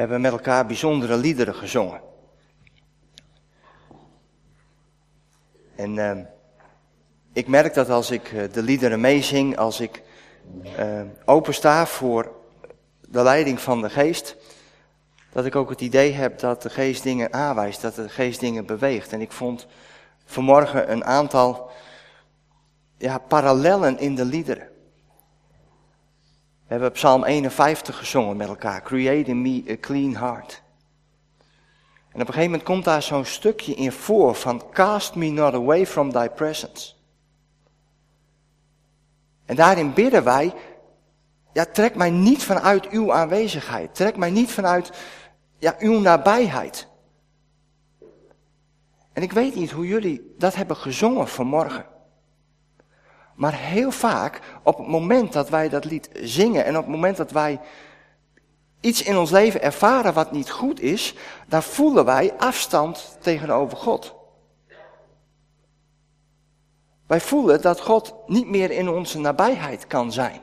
We hebben met elkaar bijzondere liederen gezongen. En uh, ik merk dat als ik uh, de liederen meezing, als ik uh, opensta voor de leiding van de geest, dat ik ook het idee heb dat de geest dingen aanwijst, dat de geest dingen beweegt. En ik vond vanmorgen een aantal ja, parallellen in de liederen. We hebben Psalm 51 gezongen met elkaar. Create in me a clean heart. En op een gegeven moment komt daar zo'n stukje in voor van Cast me not away from thy presence. En daarin bidden wij, ja, trek mij niet vanuit uw aanwezigheid. Trek mij niet vanuit ja, uw nabijheid. En ik weet niet hoe jullie dat hebben gezongen vanmorgen. Maar heel vaak, op het moment dat wij dat lied zingen en op het moment dat wij iets in ons leven ervaren wat niet goed is, dan voelen wij afstand tegenover God. Wij voelen dat God niet meer in onze nabijheid kan zijn.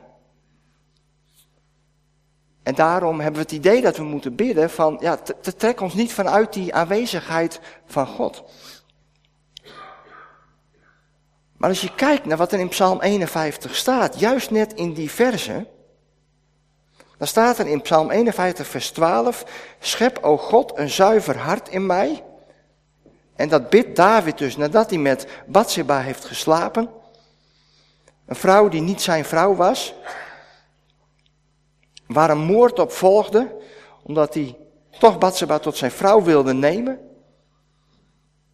En daarom hebben we het idee dat we moeten bidden van, ja, trek ons niet vanuit die aanwezigheid van God. Maar als je kijkt naar wat er in Psalm 51 staat, juist net in die verse, dan staat er in Psalm 51 vers 12, schep o God een zuiver hart in mij. En dat bidt David dus nadat hij met Bathsheba heeft geslapen. Een vrouw die niet zijn vrouw was. Waar een moord op volgde, omdat hij toch Bathsheba tot zijn vrouw wilde nemen.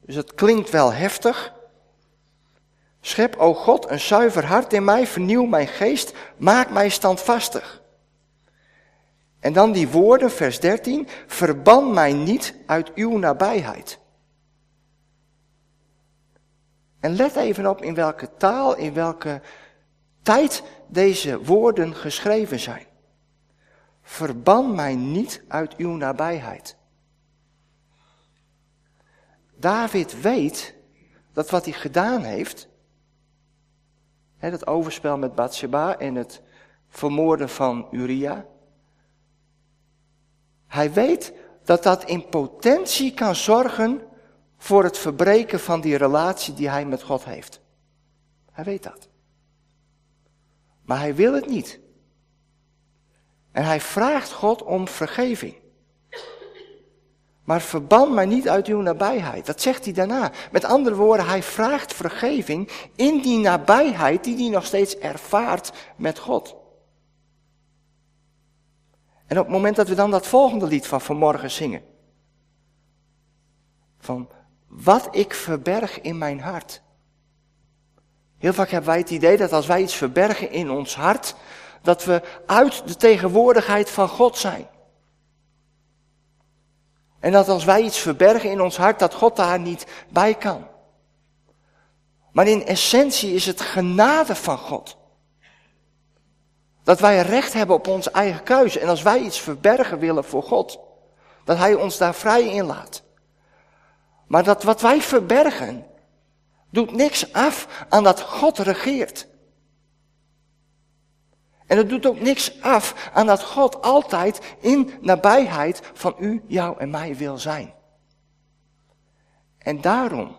Dus het klinkt wel heftig. Schep, o God, een zuiver hart in mij, vernieuw mijn geest, maak mij standvastig. En dan die woorden, vers 13, verban mij niet uit uw nabijheid. En let even op in welke taal, in welke tijd deze woorden geschreven zijn. Verban mij niet uit uw nabijheid. David weet dat wat hij gedaan heeft, dat overspel met Bathsheba en het vermoorden van Uria. Hij weet dat dat in potentie kan zorgen voor het verbreken van die relatie die hij met God heeft. Hij weet dat. Maar hij wil het niet. En hij vraagt God om vergeving. Maar verban mij niet uit uw nabijheid. Dat zegt hij daarna. Met andere woorden, hij vraagt vergeving in die nabijheid die hij nog steeds ervaart met God. En op het moment dat we dan dat volgende lied van vanmorgen zingen. Van wat ik verberg in mijn hart. Heel vaak hebben wij het idee dat als wij iets verbergen in ons hart, dat we uit de tegenwoordigheid van God zijn. En dat als wij iets verbergen in ons hart, dat God daar niet bij kan. Maar in essentie is het genade van God. Dat wij recht hebben op onze eigen keuze. En als wij iets verbergen willen voor God, dat Hij ons daar vrij in laat. Maar dat wat wij verbergen, doet niks af aan dat God regeert. En het doet ook niks af aan dat God altijd in nabijheid van u, jou en mij wil zijn. En daarom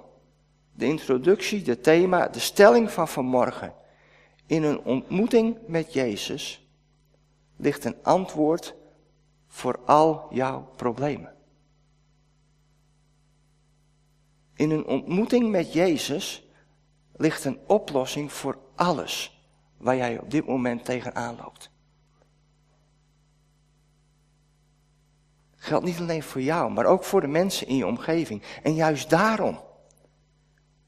de introductie, de thema, de stelling van vanmorgen. In een ontmoeting met Jezus ligt een antwoord voor al jouw problemen. In een ontmoeting met Jezus ligt een oplossing voor alles waar jij op dit moment tegenaan loopt. Geldt niet alleen voor jou, maar ook voor de mensen in je omgeving. En juist daarom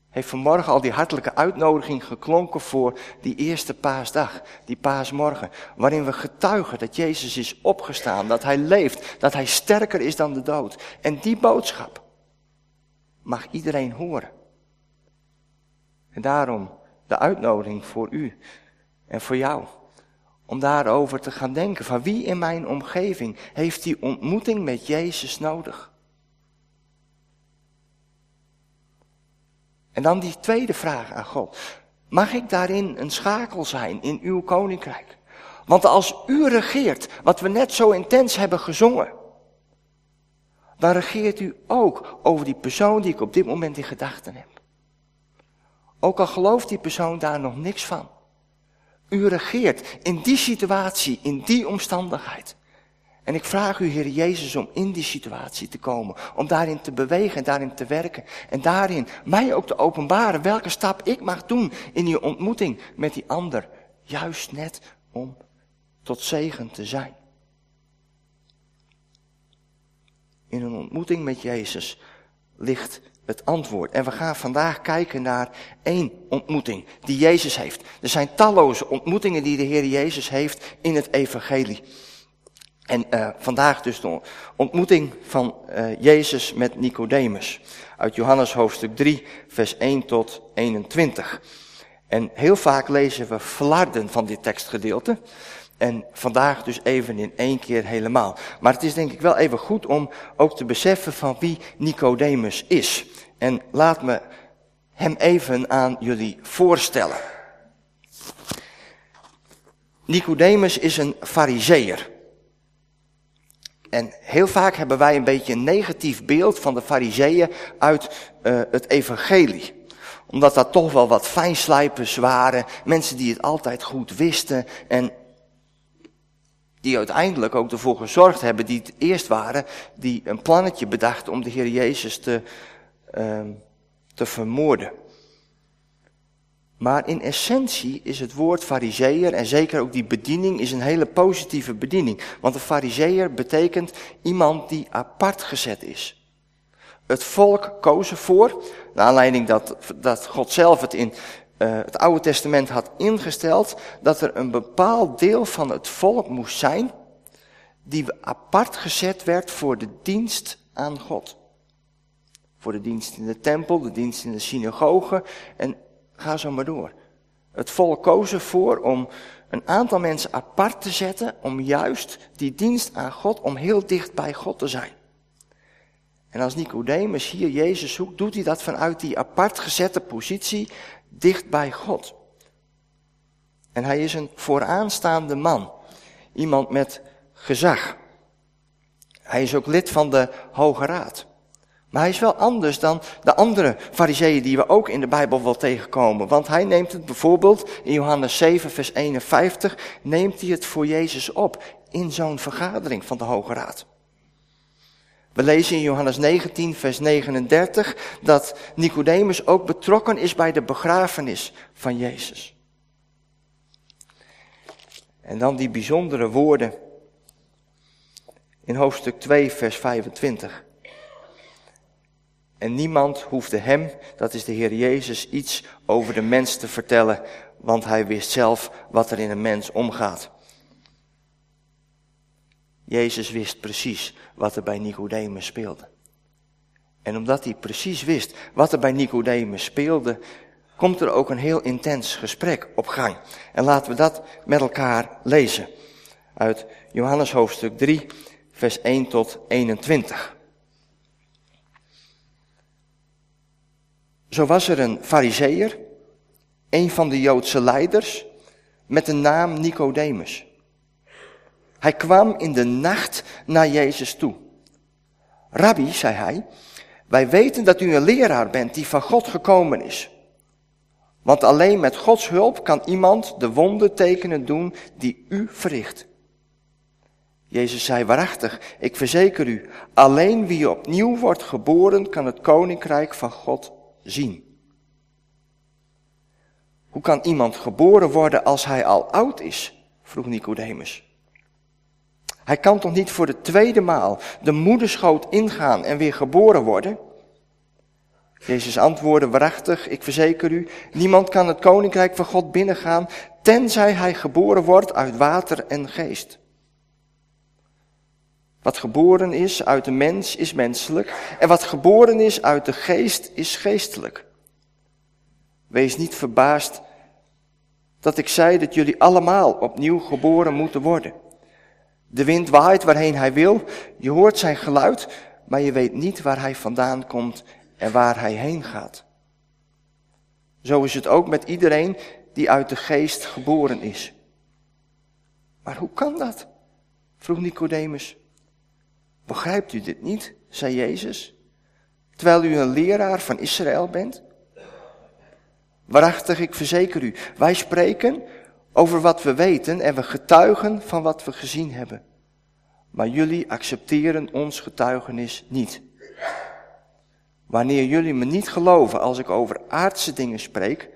heeft vanmorgen al die hartelijke uitnodiging geklonken voor die eerste paasdag, die paasmorgen, waarin we getuigen dat Jezus is opgestaan, dat Hij leeft, dat Hij sterker is dan de dood. En die boodschap mag iedereen horen. En daarom de uitnodiging voor u en voor jou. Om daarover te gaan denken van wie in mijn omgeving heeft die ontmoeting met Jezus nodig. En dan die tweede vraag aan God. Mag ik daarin een schakel zijn in uw koninkrijk? Want als u regeert, wat we net zo intens hebben gezongen, dan regeert u ook over die persoon die ik op dit moment in gedachten heb. Ook al gelooft die persoon daar nog niks van. U regeert in die situatie, in die omstandigheid. En ik vraag u, Heer Jezus, om in die situatie te komen. Om daarin te bewegen en daarin te werken. En daarin mij ook te openbaren welke stap ik mag doen in die ontmoeting met die ander. Juist net om tot zegen te zijn. In een ontmoeting met Jezus ligt het antwoord. En we gaan vandaag kijken naar één ontmoeting die Jezus heeft. Er zijn talloze ontmoetingen die de Heer Jezus heeft in het evangelie. En uh, vandaag dus de ontmoeting van uh, Jezus met Nicodemus. Uit Johannes hoofdstuk 3, vers 1 tot 21. En heel vaak lezen we flarden van dit tekstgedeelte. En vandaag dus even in één keer helemaal. Maar het is denk ik wel even goed om ook te beseffen van wie Nicodemus is. En laat me hem even aan jullie voorstellen. Nicodemus is een fariseer. En heel vaak hebben wij een beetje een negatief beeld van de fariseeën uit uh, het evangelie. Omdat dat toch wel wat fijnslijpers waren, mensen die het altijd goed wisten en die uiteindelijk ook ervoor gezorgd hebben, die het eerst waren, die een plannetje bedachten om de Heer Jezus te, uh, te vermoorden. Maar in essentie is het woord fariseer en zeker ook die bediening is een hele positieve bediening. Want een fariseer betekent iemand die apart gezet is. Het volk koos ervoor, naar aanleiding dat, dat God zelf het in uh, het Oude Testament had ingesteld, dat er een bepaald deel van het volk moest zijn die apart gezet werd voor de dienst aan God. Voor de dienst in de tempel, de dienst in de synagoge en Ga zo maar door. Het volk koos ervoor om een aantal mensen apart te zetten om juist die dienst aan God, om heel dicht bij God te zijn. En als Nicodemus hier Jezus zoekt, doet hij dat vanuit die apart gezette positie dicht bij God. En hij is een vooraanstaande man. Iemand met gezag. Hij is ook lid van de Hoge Raad. Maar hij is wel anders dan de andere fariseeën die we ook in de Bijbel wel tegenkomen. Want hij neemt het bijvoorbeeld in Johannes 7 vers 51, neemt hij het voor Jezus op in zo'n vergadering van de Hoge Raad. We lezen in Johannes 19 vers 39 dat Nicodemus ook betrokken is bij de begrafenis van Jezus. En dan die bijzondere woorden in hoofdstuk 2 vers 25. En niemand hoefde hem, dat is de Heer Jezus, iets over de mens te vertellen, want hij wist zelf wat er in een mens omgaat. Jezus wist precies wat er bij Nicodemus speelde. En omdat hij precies wist wat er bij Nicodemus speelde, komt er ook een heel intens gesprek op gang. En laten we dat met elkaar lezen. Uit Johannes hoofdstuk 3, vers 1 tot 21. Zo was er een fariseer, een van de Joodse leiders, met de naam Nicodemus. Hij kwam in de nacht naar Jezus toe. Rabbi, zei hij, wij weten dat u een leraar bent die van God gekomen is. Want alleen met Gods hulp kan iemand de wondertekenen doen die u verricht. Jezus zei waarachtig, ik verzeker u, alleen wie opnieuw wordt geboren kan het koninkrijk van God zien. Hoe kan iemand geboren worden als hij al oud is? vroeg Nicodemus. Hij kan toch niet voor de tweede maal de moederschoot ingaan en weer geboren worden? Jezus antwoordde waarachtig, ik verzeker u, niemand kan het koninkrijk van God binnengaan, tenzij hij geboren wordt uit water en geest. Wat geboren is uit de mens is menselijk en wat geboren is uit de geest is geestelijk. Wees niet verbaasd dat ik zei dat jullie allemaal opnieuw geboren moeten worden. De wind waait waarheen hij wil, je hoort zijn geluid, maar je weet niet waar hij vandaan komt en waar hij heen gaat. Zo is het ook met iedereen die uit de geest geboren is. Maar hoe kan dat? vroeg Nicodemus. Begrijpt u dit niet, zei Jezus, terwijl u een leraar van Israël bent? Waarachtig, ik verzeker u, wij spreken over wat we weten en we getuigen van wat we gezien hebben. Maar jullie accepteren ons getuigenis niet. Wanneer jullie me niet geloven als ik over aardse dingen spreek,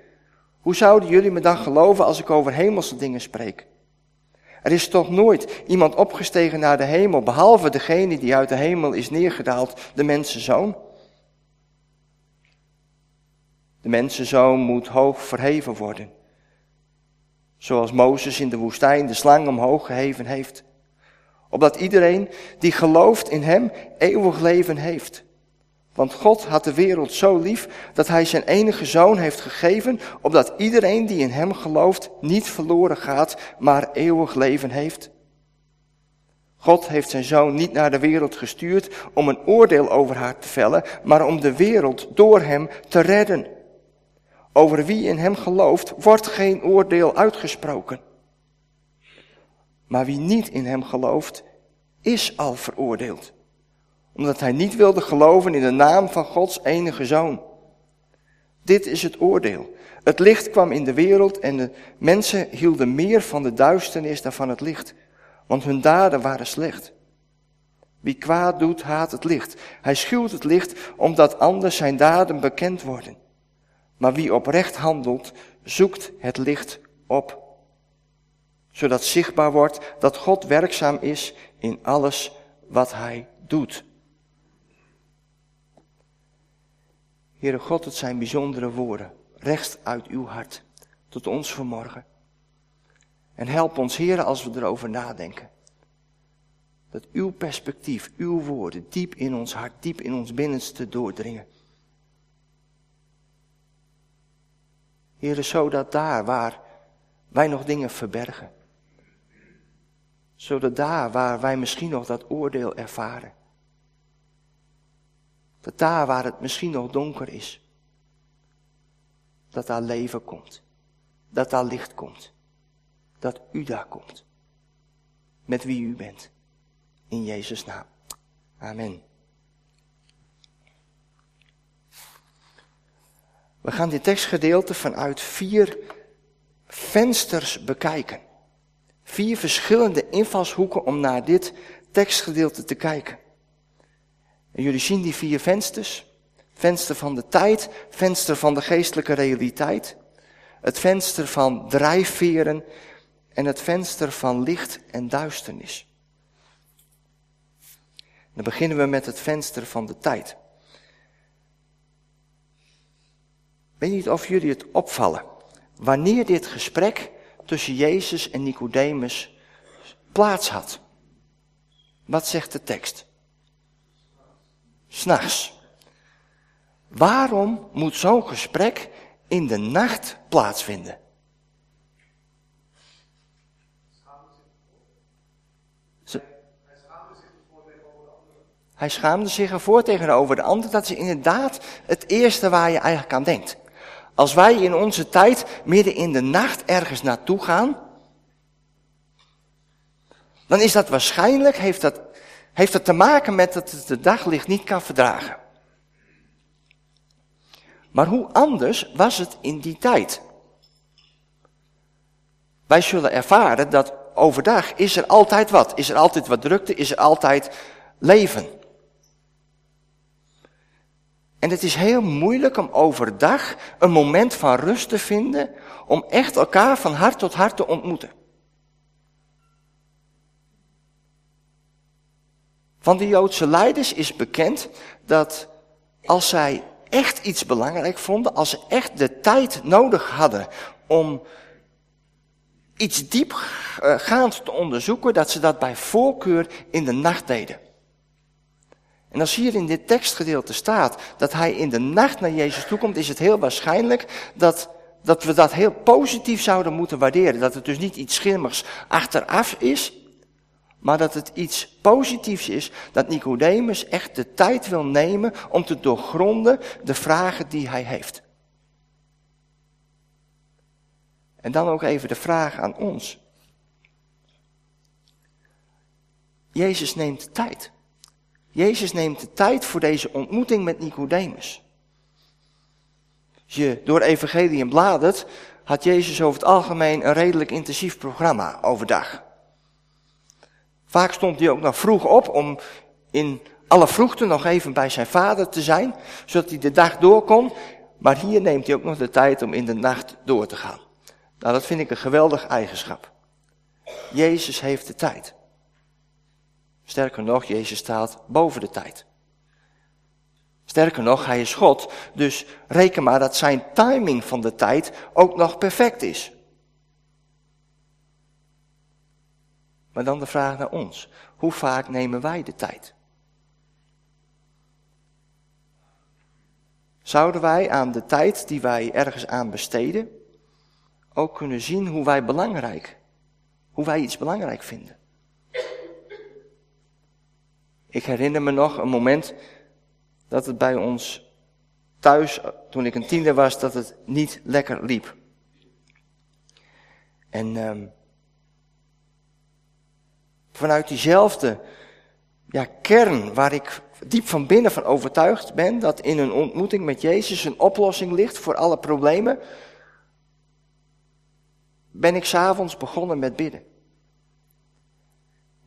hoe zouden jullie me dan geloven als ik over hemelse dingen spreek? Er is toch nooit iemand opgestegen naar de hemel, behalve degene die uit de hemel is neergedaald, de mensenzoon. De mensenzoon moet hoog verheven worden. Zoals Mozes in de woestijn de slang omhoog geheven heeft. Opdat iedereen die gelooft in hem eeuwig leven heeft. Want God had de wereld zo lief dat hij zijn enige zoon heeft gegeven, opdat iedereen die in hem gelooft niet verloren gaat, maar eeuwig leven heeft. God heeft zijn zoon niet naar de wereld gestuurd om een oordeel over haar te vellen, maar om de wereld door hem te redden. Over wie in hem gelooft, wordt geen oordeel uitgesproken. Maar wie niet in hem gelooft, is al veroordeeld. Omdat hij niet wilde geloven in de naam van Gods enige zoon. Dit is het oordeel. Het licht kwam in de wereld en de mensen hielden meer van de duisternis dan van het licht, want hun daden waren slecht. Wie kwaad doet, haat het licht. Hij schuwt het licht, omdat anders zijn daden bekend worden. Maar wie oprecht handelt, zoekt het licht op. Zodat zichtbaar wordt dat God werkzaam is in alles wat hij doet. Heere God, het zijn bijzondere woorden, rechts uit uw hart, tot ons vanmorgen. En help ons, Heere, als we erover nadenken. Dat uw perspectief, uw woorden, diep in ons hart, diep in ons binnenste doordringen. Heere, zodat daar waar wij nog dingen verbergen, zodat daar waar wij misschien nog dat oordeel ervaren, dat daar waar het misschien nog donker is, dat daar leven komt, dat daar licht komt, dat u daar komt, met wie u bent, in Jezus' naam. Amen. We gaan dit tekstgedeelte vanuit vier vensters bekijken. Vier verschillende invalshoeken om naar dit tekstgedeelte te kijken. En jullie zien die vier vensters. Venster van de tijd, venster van de geestelijke realiteit, het venster van drijfveren en het venster van licht en duisternis. Dan beginnen we met het venster van de tijd. Weet niet of jullie het opvallen. Wanneer dit gesprek tussen Jezus en Nicodemus plaats had. Wat zegt de tekst? S'nachts. Waarom moet zo'n gesprek in de nacht plaatsvinden? Hij schaamde zich ervoor tegenover de ander. Dat is inderdaad het eerste waar je eigenlijk aan denkt. Als wij in onze tijd midden in de nacht ergens naartoe gaan, dan is dat waarschijnlijk, heeft dat, heeft dat te maken met dat het de daglicht niet kan verdragen. Maar hoe anders was het in die tijd? Wij zullen ervaren dat overdag is er altijd wat. Is er altijd wat drukte, is er altijd leven. En het is heel moeilijk om overdag een moment van rust te vinden om echt elkaar van hart tot hart te ontmoeten. Van de Joodse leiders is bekend dat als zij echt iets belangrijk vonden, als ze echt de tijd nodig hadden om iets diepgaand te onderzoeken, dat ze dat bij voorkeur in de nacht deden. En als hier in dit tekstgedeelte staat dat hij in de nacht naar Jezus toekomt, is het heel waarschijnlijk dat, dat we dat heel positief zouden moeten waarderen. Dat het dus niet iets schimmigs achteraf is, maar dat het iets positiefs is. Dat Nicodemus echt de tijd wil nemen om te doorgronden de vragen die hij heeft. En dan ook even de vraag aan ons. Jezus neemt tijd. Jezus neemt de tijd voor deze ontmoeting met Nicodemus. Als je door Evangelie bladert, had Jezus over het algemeen een redelijk intensief programma overdag. Vaak stond hij ook nog vroeg op om in alle vroegte nog even bij zijn vader te zijn, zodat hij de dag door kon. Maar hier neemt hij ook nog de tijd om in de nacht door te gaan. Nou, dat vind ik een geweldig eigenschap. Jezus heeft de tijd. Sterker nog, Jezus staat boven de tijd. Sterker nog, hij is God, dus reken maar dat zijn timing van de tijd ook nog perfect is. Maar dan de vraag naar ons. Hoe vaak nemen wij de tijd? Zouden wij aan de tijd die wij ergens aan besteden ook kunnen zien hoe wij belangrijk, hoe wij iets belangrijk vinden? Ik herinner me nog een moment dat het bij ons thuis, toen ik een tiener was, dat het niet lekker liep. En um, vanuit diezelfde ja, kern waar ik diep van binnen van overtuigd ben dat in een ontmoeting met Jezus een oplossing ligt voor alle problemen, ben ik s'avonds begonnen met bidden.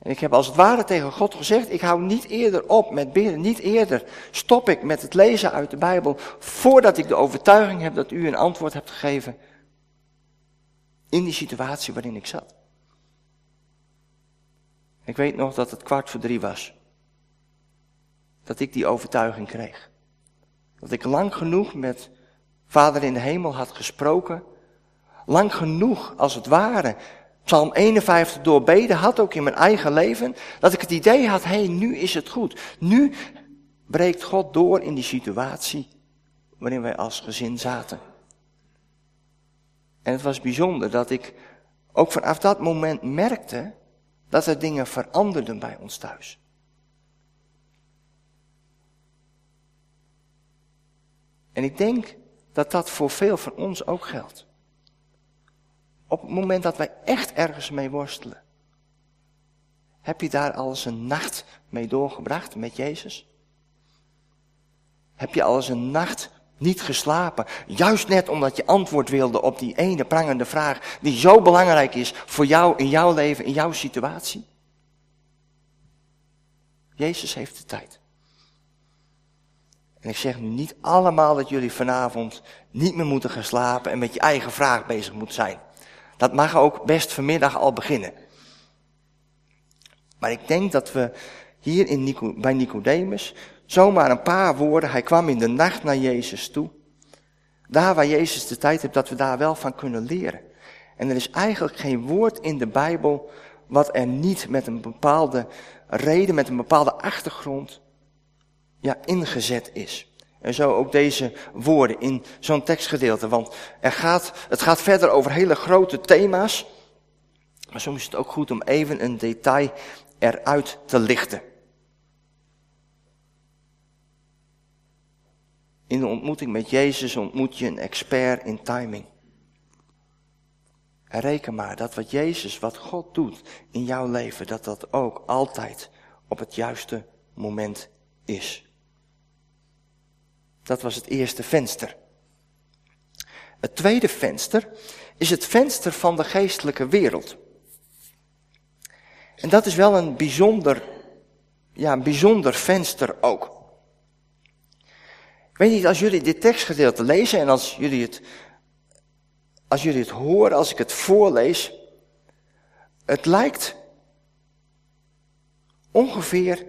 En ik heb als het ware tegen God gezegd, ik hou niet eerder op met bidden, niet eerder stop ik met het lezen uit de Bijbel, voordat ik de overtuiging heb dat u een antwoord hebt gegeven in die situatie waarin ik zat. Ik weet nog dat het kwart voor drie was. Dat ik die overtuiging kreeg. Dat ik lang genoeg met Vader in de hemel had gesproken. Lang genoeg, als het ware, Psalm 51 doorbeden had, ook in mijn eigen leven. Dat ik het idee had, hé, hey, nu is het goed. Nu breekt God door in die situatie waarin wij als gezin zaten. En het was bijzonder dat ik ook vanaf dat moment merkte dat er dingen veranderden bij ons thuis. En ik denk dat dat voor veel van ons ook geldt. Op het moment dat wij echt ergens mee worstelen. Heb je daar al eens een nacht mee doorgebracht met Jezus? Heb je al eens een nacht niet geslapen. Juist net omdat je antwoord wilde op die ene prangende vraag die zo belangrijk is voor jou in jouw leven, in jouw situatie. Jezus heeft de tijd. En ik zeg nu niet allemaal dat jullie vanavond niet meer moeten gaan slapen en met je eigen vraag bezig moeten zijn. Dat mag ook best vanmiddag al beginnen. Maar ik denk dat we hier in bij Nicodemus Zomaar een paar woorden. Hij kwam in de nacht naar Jezus toe. Daar waar Jezus de tijd heeft, dat we daar wel van kunnen leren. En er is eigenlijk geen woord in de Bijbel wat er niet met een bepaalde reden, met een bepaalde achtergrond, ja, ingezet is. En zo ook deze woorden in zo'n tekstgedeelte. Want er gaat, het gaat verder over hele grote thema's. Maar soms is het ook goed om even een detail eruit te lichten. In de ontmoeting met Jezus ontmoet je een expert in timing. En reken maar dat wat Jezus, wat God doet in jouw leven, dat dat ook altijd op het juiste moment is. Dat was het eerste venster. Het tweede venster is het venster van de geestelijke wereld. En dat is wel een bijzonder, ja, een bijzonder venster ook. Ik weet niet, als jullie dit tekstgedeelte lezen en als jullie het, als jullie het horen, als ik het voorlees, het lijkt ongeveer,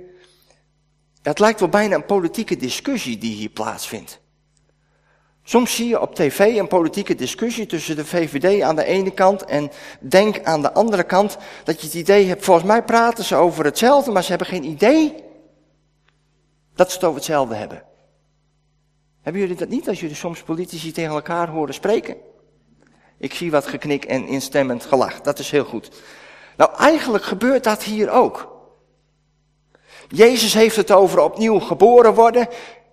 het lijkt wel bijna een politieke discussie die hier plaatsvindt. Soms zie je op tv een politieke discussie tussen de VVD aan de ene kant en Denk aan de andere kant, dat je het idee hebt, volgens mij praten ze over hetzelfde, maar ze hebben geen idee dat ze het over hetzelfde hebben. Hebben jullie dat niet als jullie soms politici tegen elkaar horen spreken? Ik zie wat geknik en instemmend gelach. Dat is heel goed. Nou, eigenlijk gebeurt dat hier ook. Jezus heeft het over opnieuw geboren worden.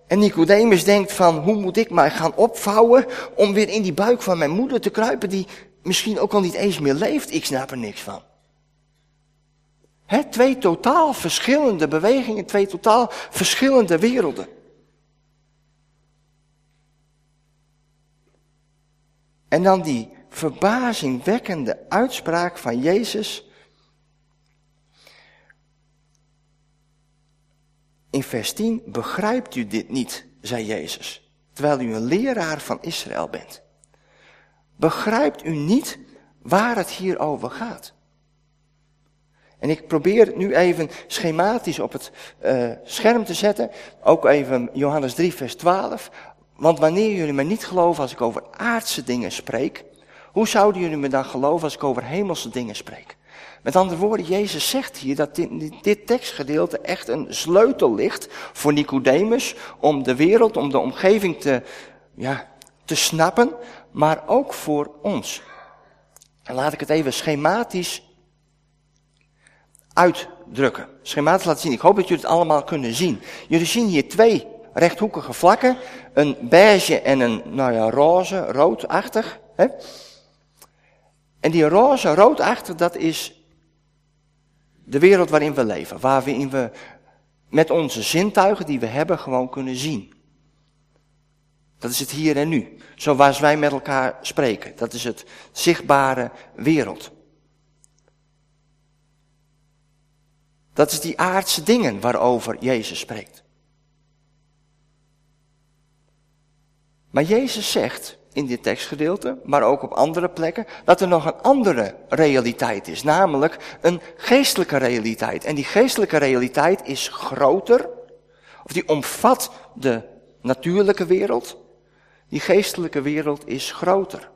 En Nicodemus denkt van, hoe moet ik mij gaan opvouwen om weer in die buik van mijn moeder te kruipen die misschien ook al niet eens meer leeft? Ik snap er niks van. He, twee totaal verschillende bewegingen, twee totaal verschillende werelden. En dan die verbazingwekkende uitspraak van Jezus. In vers 10, begrijpt u dit niet, zei Jezus, terwijl u een leraar van Israël bent. Begrijpt u niet waar het hier over gaat? En ik probeer het nu even schematisch op het uh, scherm te zetten. Ook even Johannes 3, vers 12. Want wanneer jullie me niet geloven als ik over aardse dingen spreek, hoe zouden jullie me dan geloven als ik over hemelse dingen spreek? Met andere woorden, Jezus zegt hier dat dit, dit tekstgedeelte echt een sleutel ligt voor Nicodemus om de wereld, om de omgeving te, ja, te snappen, maar ook voor ons. En laat ik het even schematisch uitdrukken. Schematisch laten zien. Ik hoop dat jullie het allemaal kunnen zien. Jullie zien hier twee rechthoekige vlakken. Een beige en een, nou ja, roze, roodachtig. Hè? En die roze, roodachtig, dat is de wereld waarin we leven. Waarin we met onze zintuigen die we hebben gewoon kunnen zien. Dat is het hier en nu. Zoals wij met elkaar spreken. Dat is het zichtbare wereld. Dat is die aardse dingen waarover Jezus spreekt. Maar Jezus zegt in dit tekstgedeelte, maar ook op andere plekken, dat er nog een andere realiteit is, namelijk een geestelijke realiteit. En die geestelijke realiteit is groter, of die omvat de natuurlijke wereld. Die geestelijke wereld is groter.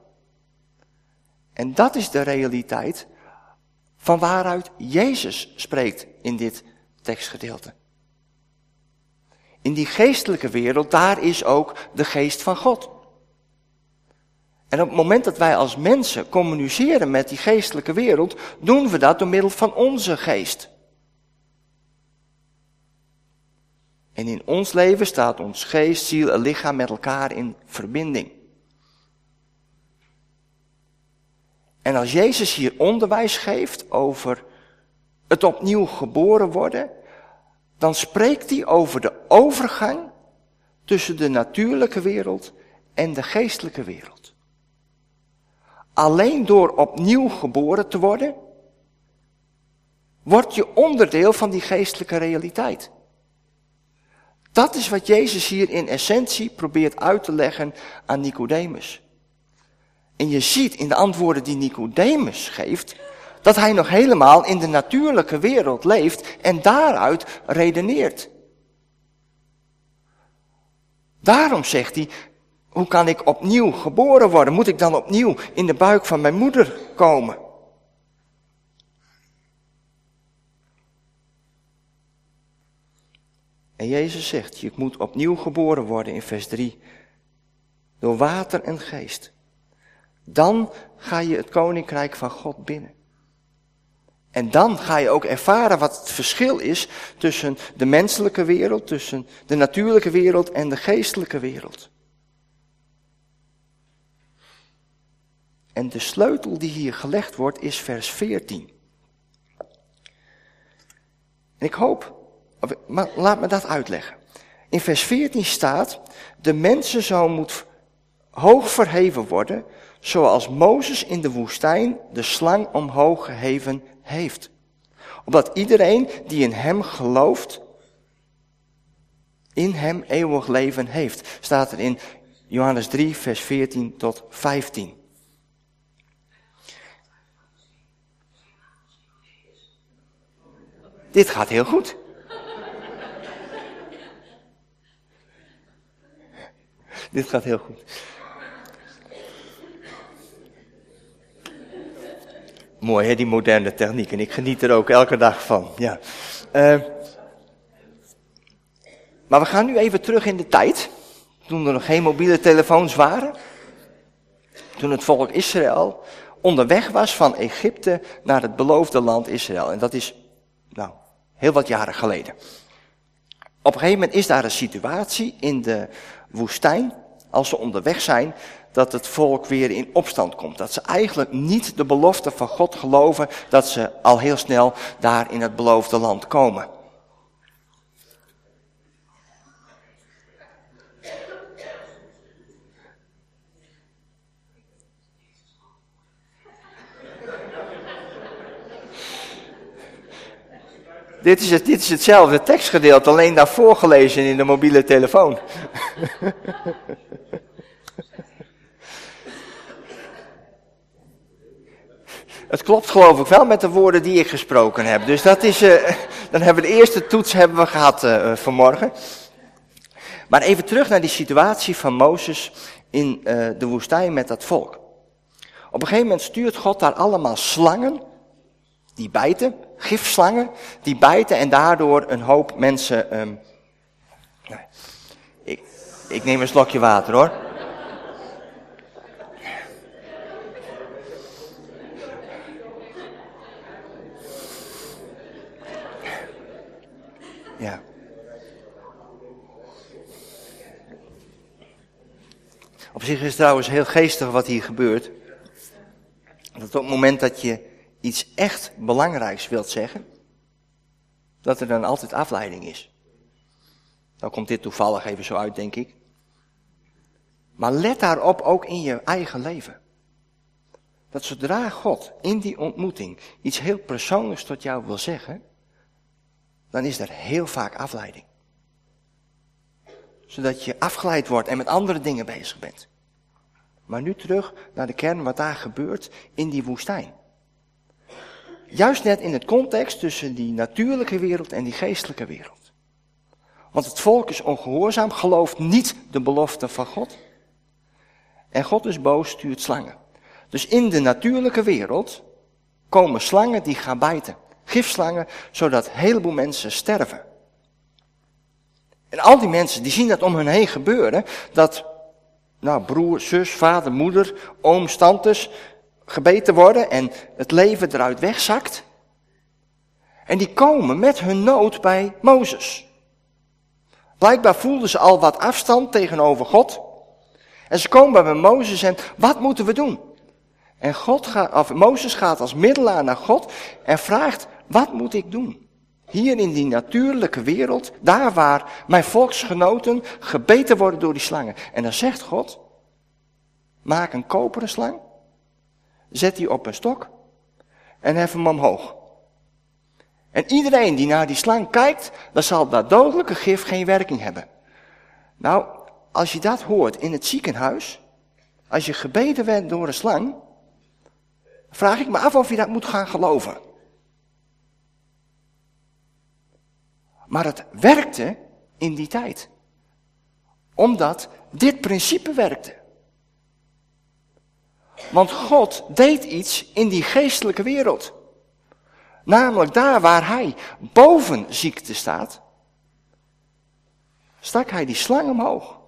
En dat is de realiteit van waaruit Jezus spreekt in dit tekstgedeelte. In die geestelijke wereld, daar is ook de geest van God. En op het moment dat wij als mensen communiceren met die geestelijke wereld, doen we dat door middel van onze geest. En in ons leven staat ons geest, ziel en lichaam met elkaar in verbinding. En als Jezus hier onderwijs geeft over het opnieuw geboren worden, dan spreekt hij over de overgang tussen de natuurlijke wereld en de geestelijke wereld. Alleen door opnieuw geboren te worden, word je onderdeel van die geestelijke realiteit. Dat is wat Jezus hier in essentie probeert uit te leggen aan Nicodemus. En je ziet in de antwoorden die Nicodemus geeft, dat hij nog helemaal in de natuurlijke wereld leeft en daaruit redeneert. Daarom zegt hij, hoe kan ik opnieuw geboren worden? Moet ik dan opnieuw in de buik van mijn moeder komen? En Jezus zegt, je moet opnieuw geboren worden in vers 3. Door water en geest. Dan ga je het koninkrijk van God binnen. En dan ga je ook ervaren wat het verschil is tussen de menselijke wereld, tussen de natuurlijke wereld en de geestelijke wereld. En de sleutel die hier gelegd wordt is vers 14. En ik hoop, maar laat me dat uitleggen. In vers 14 staat, de mensenzoon moet hoog verheven worden, zoals Mozes in de woestijn de slang omhoog geheven heeft. Opdat iedereen die in hem gelooft, in hem eeuwig leven heeft. Staat er in Johannes 3, vers 14 tot 15. Dit gaat heel goed. Dit gaat heel goed. Mooi hè, die moderne techniek. En ik geniet er ook elke dag van. Ja. Uh, maar we gaan nu even terug in de tijd. Toen er nog geen mobiele telefoons waren. Toen het volk Israël onderweg was van Egypte naar het beloofde land Israël. En dat is, nou, heel wat jaren geleden. Op een gegeven moment is daar een situatie in de woestijn. als ze onderweg zijn, dat het volk weer in opstand komt. Dat ze eigenlijk niet de belofte van God geloven dat ze al heel snel daar in het beloofde land komen. Dit is, dit is hetzelfde tekstgedeelte, alleen daarvoor gelezen in de mobiele telefoon. Het klopt geloof ik wel met de woorden die ik gesproken heb. Dus dat is, uh, dan hebben we de eerste toets hebben we gehad uh, vanmorgen. Maar even terug naar die situatie van Mozes in uh, de woestijn met dat volk. Op een gegeven moment stuurt God daar allemaal slangen die bijten, gifslangen, die bijten en daardoor een hoop mensen. Um, ik, ik neem een slokje water hoor. Ja. Op zich is het trouwens heel geestig wat hier gebeurt. Dat op het moment dat je iets echt belangrijks wilt zeggen, dat er dan altijd afleiding is. Dan komt dit toevallig even zo uit, denk ik. Maar let daarop ook in je eigen leven. Dat zodra God in die ontmoeting iets heel persoonlijks tot jou wil zeggen, dan is er heel vaak afleiding. Zodat je afgeleid wordt en met andere dingen bezig bent. Maar nu terug naar de kern wat daar gebeurt in die woestijn. Juist net in het context tussen die natuurlijke wereld en die geestelijke wereld. Want het volk is ongehoorzaam, gelooft niet de belofte van God. En God is boos, stuurt slangen. Dus in de natuurlijke wereld komen slangen die gaan bijten. Gifslangen, zodat een heleboel mensen sterven. En al die mensen die zien dat om hen heen gebeuren, dat nou, broer, zus, vader, moeder, oom, tantes, gebeten worden en het leven eruit wegzakt. En die komen met hun nood bij Mozes. Blijkbaar voelden ze al wat afstand tegenover God. En ze komen bij Mozes en wat moeten we doen? En God gaat, of Mozes gaat als middelaar naar God en vraagt, wat moet ik doen? Hier in die natuurlijke wereld, daar waar mijn volksgenoten gebeten worden door die slangen. En dan zegt God, maak een koperen slang zet die op een stok en hef hem omhoog. En iedereen die naar die slang kijkt, dan zal dat dodelijke gif geen werking hebben. Nou, als je dat hoort in het ziekenhuis, als je gebeten bent door een slang, vraag ik me af of je dat moet gaan geloven. Maar het werkte in die tijd. Omdat dit principe werkte. Want God deed iets in die geestelijke wereld. Namelijk daar waar hij boven ziekte staat, stak hij die slang omhoog.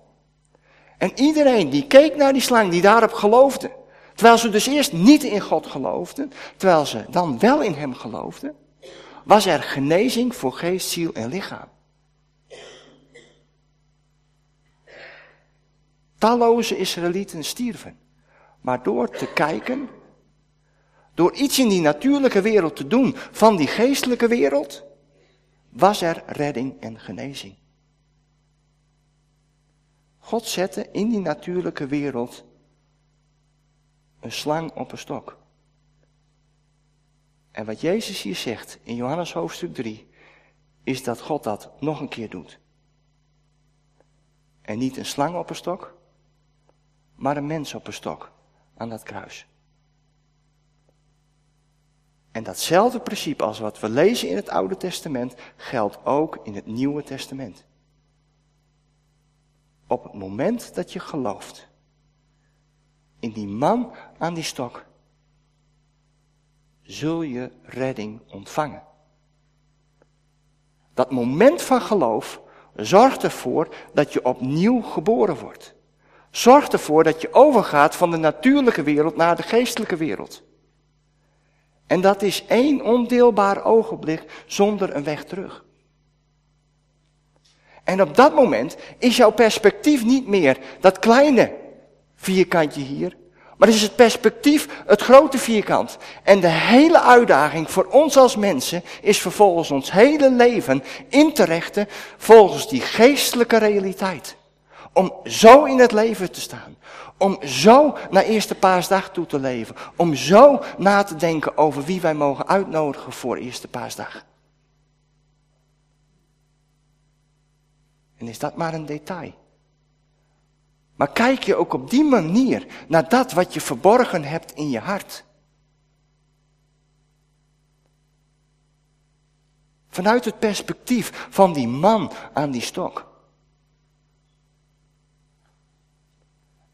En iedereen die keek naar die slang, die daarop geloofde, terwijl ze dus eerst niet in God geloofden, terwijl ze dan wel in hem geloofden, was er genezing voor geest, ziel en lichaam. Talloze Israëlieten stierven. Maar door te kijken, door iets in die natuurlijke wereld te doen van die geestelijke wereld, was er redding en genezing. God zette in die natuurlijke wereld een slang op een stok. En wat Jezus hier zegt in Johannes hoofdstuk 3, is dat God dat nog een keer doet. En niet een slang op een stok, maar een mens op een stok aan dat kruis. En datzelfde principe als wat we lezen in het Oude Testament geldt ook in het Nieuwe Testament. Op het moment dat je gelooft in die man aan die stok, zul je redding ontvangen. Dat moment van geloof zorgt ervoor dat je opnieuw geboren wordt. Zorg ervoor dat je overgaat van de natuurlijke wereld naar de geestelijke wereld. En dat is één ondeelbaar ogenblik zonder een weg terug. En op dat moment is jouw perspectief niet meer dat kleine vierkantje hier, maar is het perspectief het grote vierkant. En de hele uitdaging voor ons als mensen is vervolgens ons hele leven in te rechten volgens die geestelijke realiteit. Om zo in het leven te staan. Om zo naar Eerste Paasdag toe te leven. Om zo na te denken over wie wij mogen uitnodigen voor Eerste Paasdag. En is dat maar een detail? Maar kijk je ook op die manier naar dat wat je verborgen hebt in je hart? Vanuit het perspectief van die man aan die stok.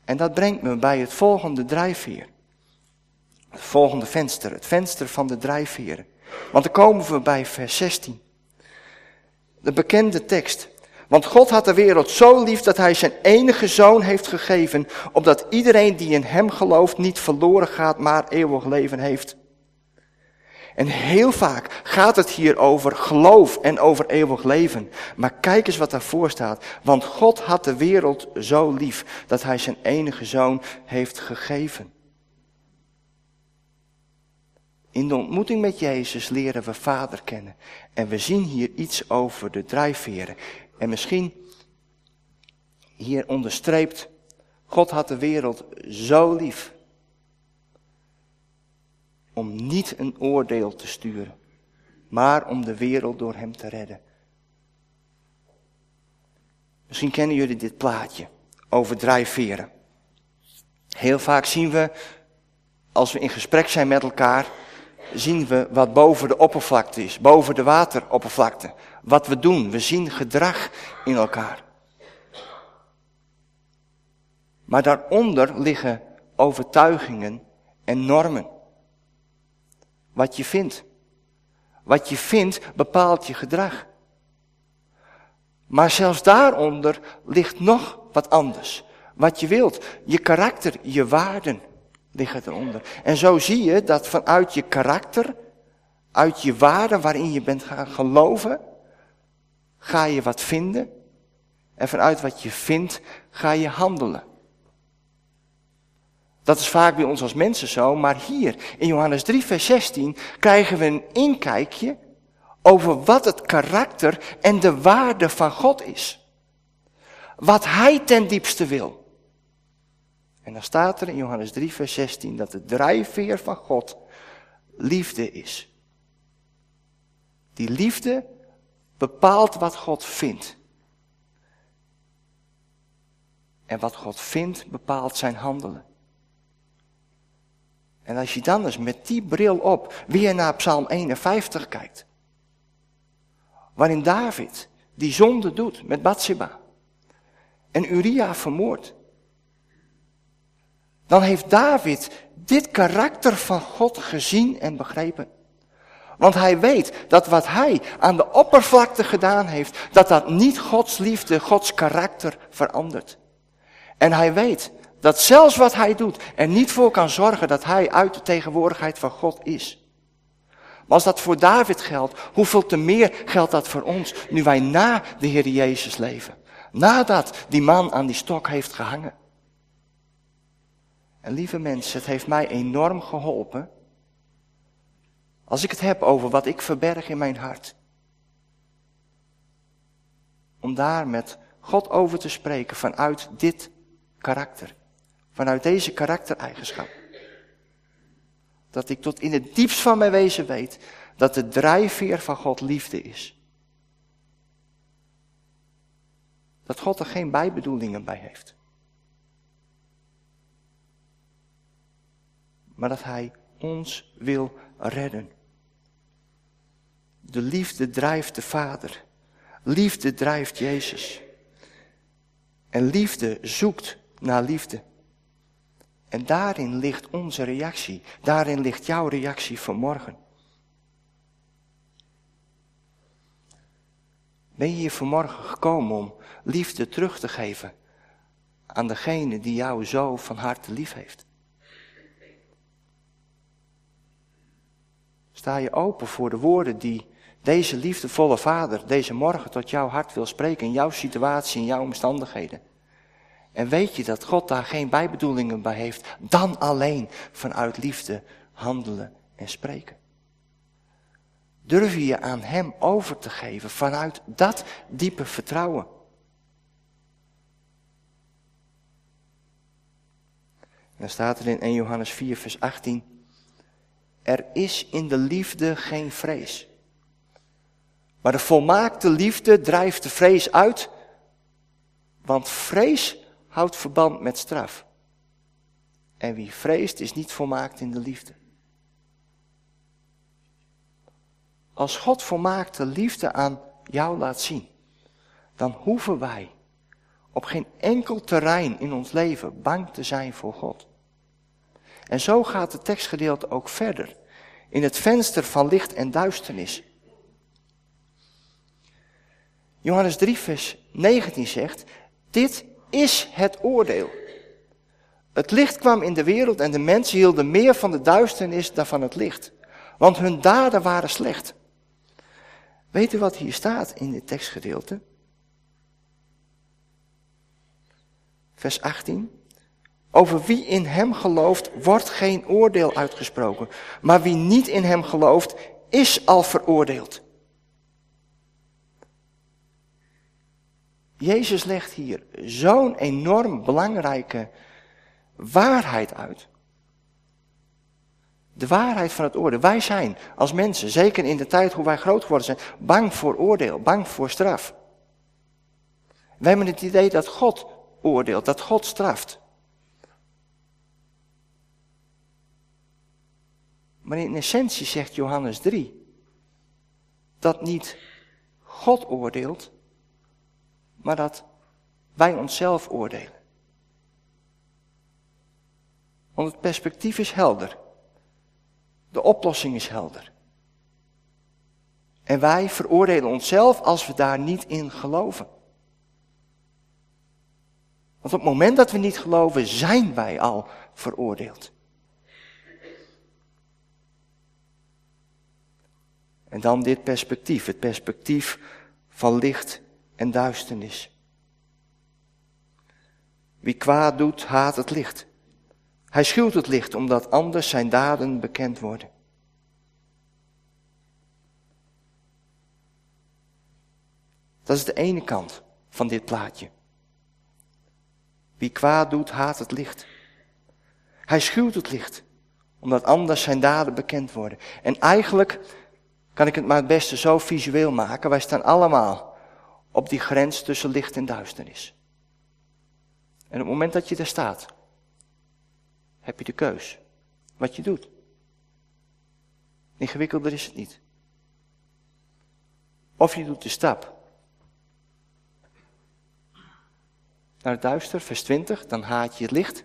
En dat brengt me bij het volgende drijfveer. Het volgende venster, het venster van de drijfveren. Want dan komen we bij vers 16. De bekende tekst. Want God had de wereld zo lief dat hij zijn enige zoon heeft gegeven, opdat iedereen die in hem gelooft niet verloren gaat, maar eeuwig leven heeft. En heel vaak gaat het hier over geloof en over eeuwig leven. Maar kijk eens wat daarvoor staat. Want God had de wereld zo lief dat hij zijn enige zoon heeft gegeven. In de ontmoeting met Jezus leren we Vader kennen. En we zien hier iets over de drijfveren. En misschien hier onderstreept, God had de wereld zo lief om niet een oordeel te sturen, maar om de wereld door hem te redden. Misschien kennen jullie dit plaatje over drijfveren. Heel vaak zien we, als we in gesprek zijn met elkaar, zien we wat boven de oppervlakte is, boven de wateroppervlakte. Wat we doen, we zien gedrag in elkaar. Maar daaronder liggen overtuigingen en normen. Wat je vindt. Wat je vindt bepaalt je gedrag. Maar zelfs daaronder ligt nog wat anders. Wat je wilt, je karakter, je waarden liggen eronder. En zo zie je dat vanuit je karakter, uit je waarden waarin je bent gaan geloven, ga je wat vinden. En vanuit wat je vindt, ga je handelen. Dat is vaak bij ons als mensen zo, maar hier in Johannes 3, vers 16 krijgen we een inkijkje over wat het karakter en de waarde van God is. Wat Hij ten diepste wil. En dan staat er in Johannes 3, vers 16 dat de drijfveer van God liefde is. Die liefde bepaalt wat God vindt. En wat God vindt bepaalt zijn handelen. En als je dan eens met die bril op weer naar Psalm 51 kijkt. Waarin David die zonde doet met Bathsheba. En Uria vermoordt. Dan heeft David dit karakter van God gezien en begrepen. Want hij weet dat wat hij aan de oppervlakte gedaan heeft, dat dat niet Gods liefde, Gods karakter verandert. En hij weet dat zelfs wat hij doet er niet voor kan zorgen dat hij uit de tegenwoordigheid van God is. Maar als dat voor David geldt, hoeveel te meer geldt dat voor ons, nu wij na de Heer Jezus leven. Nadat die man aan die stok heeft gehangen. En lieve mensen, het heeft mij enorm geholpen. Als ik het heb over wat ik verberg in mijn hart. Om daar met God over te spreken vanuit dit karakter. Vanuit deze karaktereigenschap. Dat ik tot in het diepst van mijn wezen weet dat de drijfveer van God liefde is. Dat God er geen bijbedoelingen bij heeft. Maar dat Hij ons wil redden. De liefde drijft de Vader. Liefde drijft Jezus. En liefde zoekt naar liefde. En daarin ligt onze reactie. Daarin ligt jouw reactie vanmorgen. Ben je hier vanmorgen gekomen om liefde terug te geven aan degene die jou zo van harte lief heeft? Sta je open voor de woorden die deze liefdevolle vader deze morgen tot jouw hart wil spreken in jouw situatie, in jouw omstandigheden. En weet je dat God daar geen bijbedoelingen bij heeft, dan alleen vanuit liefde handelen en spreken. Durf je je aan Hem over te geven vanuit dat diepe vertrouwen. dan staat er in 1 Johannes 4, vers 18. Er is in de liefde geen vrees. Maar de volmaakte liefde drijft de vrees uit, want vrees houdt verband met straf. En wie vreest is niet volmaakt in de liefde. Als God volmaakte liefde aan jou laat zien, dan hoeven wij op geen enkel terrein in ons leven bang te zijn voor God. En zo gaat het tekstgedeelte ook verder. In het venster van licht en duisternis. Johannes 3, vers 19 zegt, dit is het oordeel. Het licht kwam in de wereld en de mensen hielden meer van de duisternis dan van het licht. Want hun daden waren slecht. Weet u wat hier staat in dit tekstgedeelte? Vers 18. Over wie in hem gelooft, wordt geen oordeel uitgesproken. Maar wie niet in hem gelooft, is al veroordeeld. Jezus legt hier zo'n enorm belangrijke waarheid uit. De waarheid van het oordeel. Wij zijn als mensen, zeker in de tijd hoe wij groot geworden zijn, bang voor oordeel, bang voor straf. Wij hebben het idee dat God oordeelt, dat God straft. Maar in essentie zegt Johannes 3 dat niet God oordeelt, maar dat wij onszelf oordelen. Want het perspectief is helder. De oplossing is helder. En wij veroordelen onszelf als we daar niet in geloven. Want op het moment dat we niet geloven, zijn wij al veroordeeld. En dan dit perspectief, het perspectief van licht en duisternis. Wie kwaad doet, haat het licht. Hij schuwt het licht omdat anders zijn daden bekend worden. Dat is de ene kant van dit plaatje. Wie kwaad doet, haat het licht. Hij schuwt het licht, omdat anders zijn daden bekend worden. En eigenlijk kan ik het maar het beste zo visueel maken. Wij staan allemaal op die grens tussen licht en duisternis. En op het moment dat je daar staat, heb je de keus. Wat je doet. Ingewikkelder is het niet. Of je doet de stap naar het duister, vers 20, dan haat je het licht.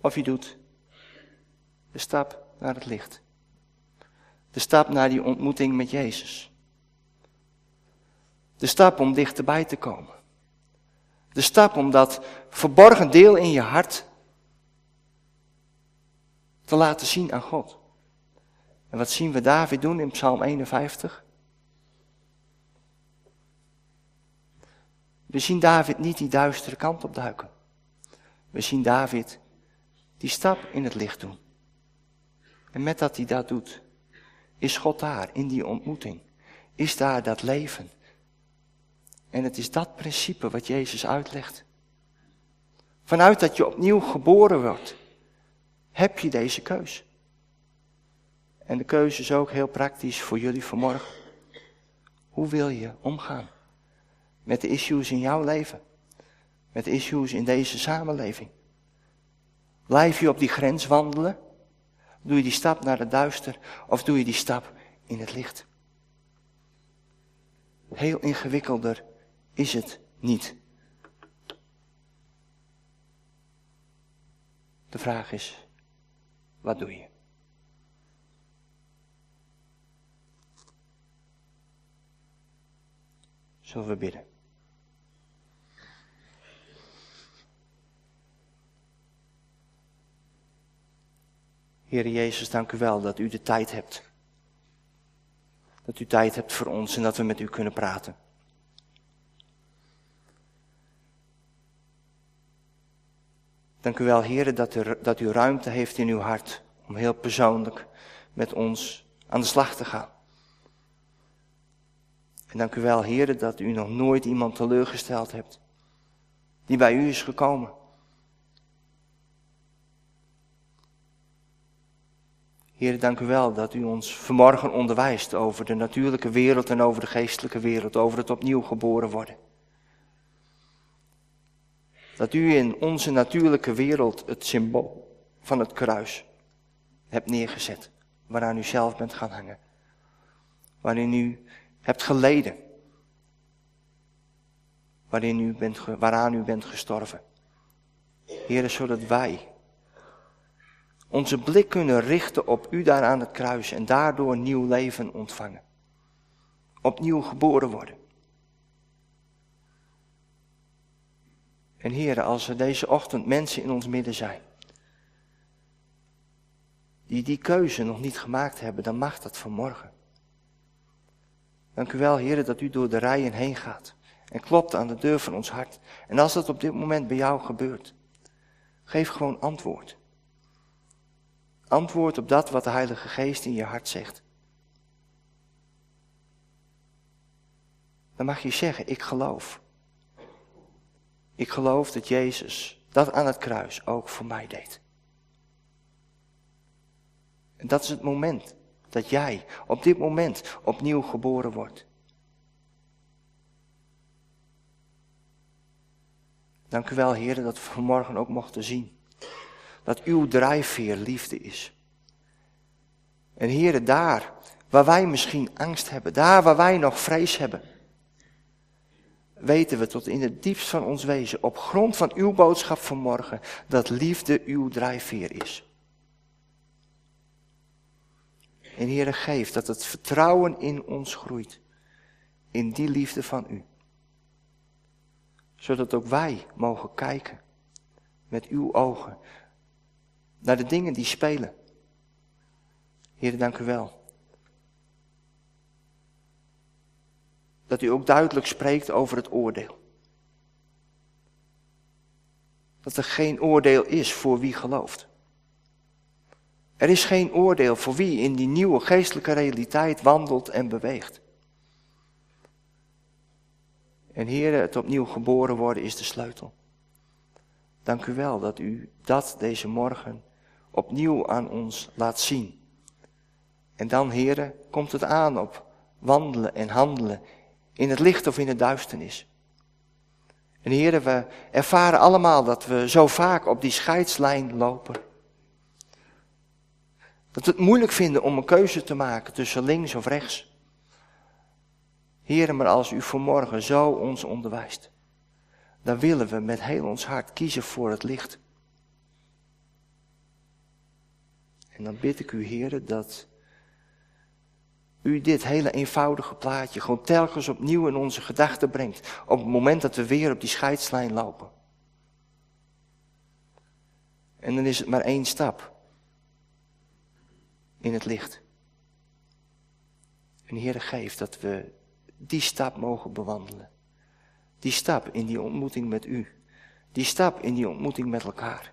Of je doet de stap naar het licht. De stap naar die ontmoeting met Jezus. De stap om dichterbij te komen. De stap om dat verborgen deel in je hart te laten zien aan God. En wat zien we David doen in Psalm 51? We zien David niet die duistere kant op duiken. We zien David die stap in het licht doen. En met dat hij dat doet, is God daar in die ontmoeting. Is daar dat leven. En het is dat principe wat Jezus uitlegt. Vanuit dat je opnieuw geboren wordt, heb je deze keus. En de keuze is ook heel praktisch voor jullie vanmorgen. Hoe wil je omgaan met de issues in jouw leven? Met de issues in deze samenleving? Blijf je op die grens wandelen? Doe je die stap naar het duister of doe je die stap in het licht? Heel ingewikkelder is het niet. De vraag is, wat doe je? Zullen we bidden? Heer Jezus, dank u wel dat u de tijd hebt Dat u tijd hebt voor ons en dat we met u kunnen praten. Dank u wel, heren, dat u, dat u ruimte heeft in uw hart om heel persoonlijk met ons aan de slag te gaan. En dank u wel, heren, dat u nog nooit iemand teleurgesteld hebt die bij u is gekomen. Heer, dank u wel dat u ons vanmorgen onderwijst over de natuurlijke wereld en over de geestelijke wereld, over het opnieuw geboren worden. Dat u in onze natuurlijke wereld het symbool van het kruis hebt neergezet, waaraan u zelf bent gaan hangen. Waarin u hebt geleden. Waarin u bent, waaraan u bent gestorven. Heer, zodat wij onze blik kunnen richten op u daar aan het kruis en daardoor nieuw leven ontvangen. Opnieuw geboren worden. En heren, als er deze ochtend mensen in ons midden zijn, die die keuze nog niet gemaakt hebben, dan mag dat vanmorgen. Dank u wel, heren, dat u door de rijen heen gaat en klopt aan de deur van ons hart. En als dat op dit moment bij jou gebeurt, geef gewoon antwoord. Antwoord op dat wat de Heilige Geest in je hart zegt. Dan mag je zeggen, ik geloof. Ik geloof dat Jezus dat aan het kruis ook voor mij deed. En dat is het moment dat jij op dit moment opnieuw geboren wordt. Dank u wel, heren, dat we vanmorgen ook mochten zien dat uw drijfveer liefde is. En heren, daar waar wij misschien angst hebben, daar waar wij nog vrees hebben, weten we tot in het diepst van ons wezen, op grond van uw boodschap vanmorgen, dat liefde uw drijfveer is. En Heere, geef dat het vertrouwen in ons groeit, in die liefde van u. Zodat ook wij mogen kijken met uw ogen naar de dingen die spelen. Heer, dank u wel. Dat u ook duidelijk spreekt over het oordeel. Dat er geen oordeel is voor wie gelooft. Er is geen oordeel voor wie in die nieuwe geestelijke realiteit wandelt en beweegt. En Heer, het opnieuw geboren worden is de sleutel. Dank u wel dat u dat deze morgen opnieuw aan ons laat zien. En dan, heren, komt het aan op wandelen en handelen in het licht of in de duisternis. En heren, we ervaren allemaal dat we zo vaak op die scheidslijn lopen. Dat we het moeilijk vinden om een keuze te maken tussen links of rechts. Heren, maar als u vanmorgen zo ons onderwijst, dan willen we met heel ons hart kiezen voor het licht. En dan bid ik u, heren, dat u dit hele eenvoudige plaatje gewoon telkens opnieuw in onze gedachten brengt. Op het moment dat we weer op die scheidslijn lopen. En dan is het maar één stap in het licht. En Heer, geef dat we die stap mogen bewandelen. Die stap in die ontmoeting met u. Die stap in die ontmoeting met elkaar.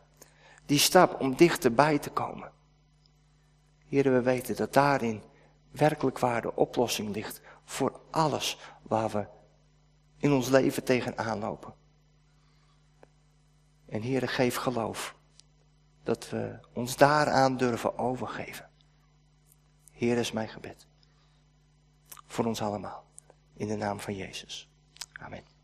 Die stap om dichterbij te komen. Heer, we weten dat daarin werkelijk waar de oplossing ligt voor alles waar we in ons leven tegenaan lopen. En Heer, geef geloof dat we ons daaraan durven overgeven. Heer is mijn gebed. Voor ons allemaal. In de naam van Jezus. Amen.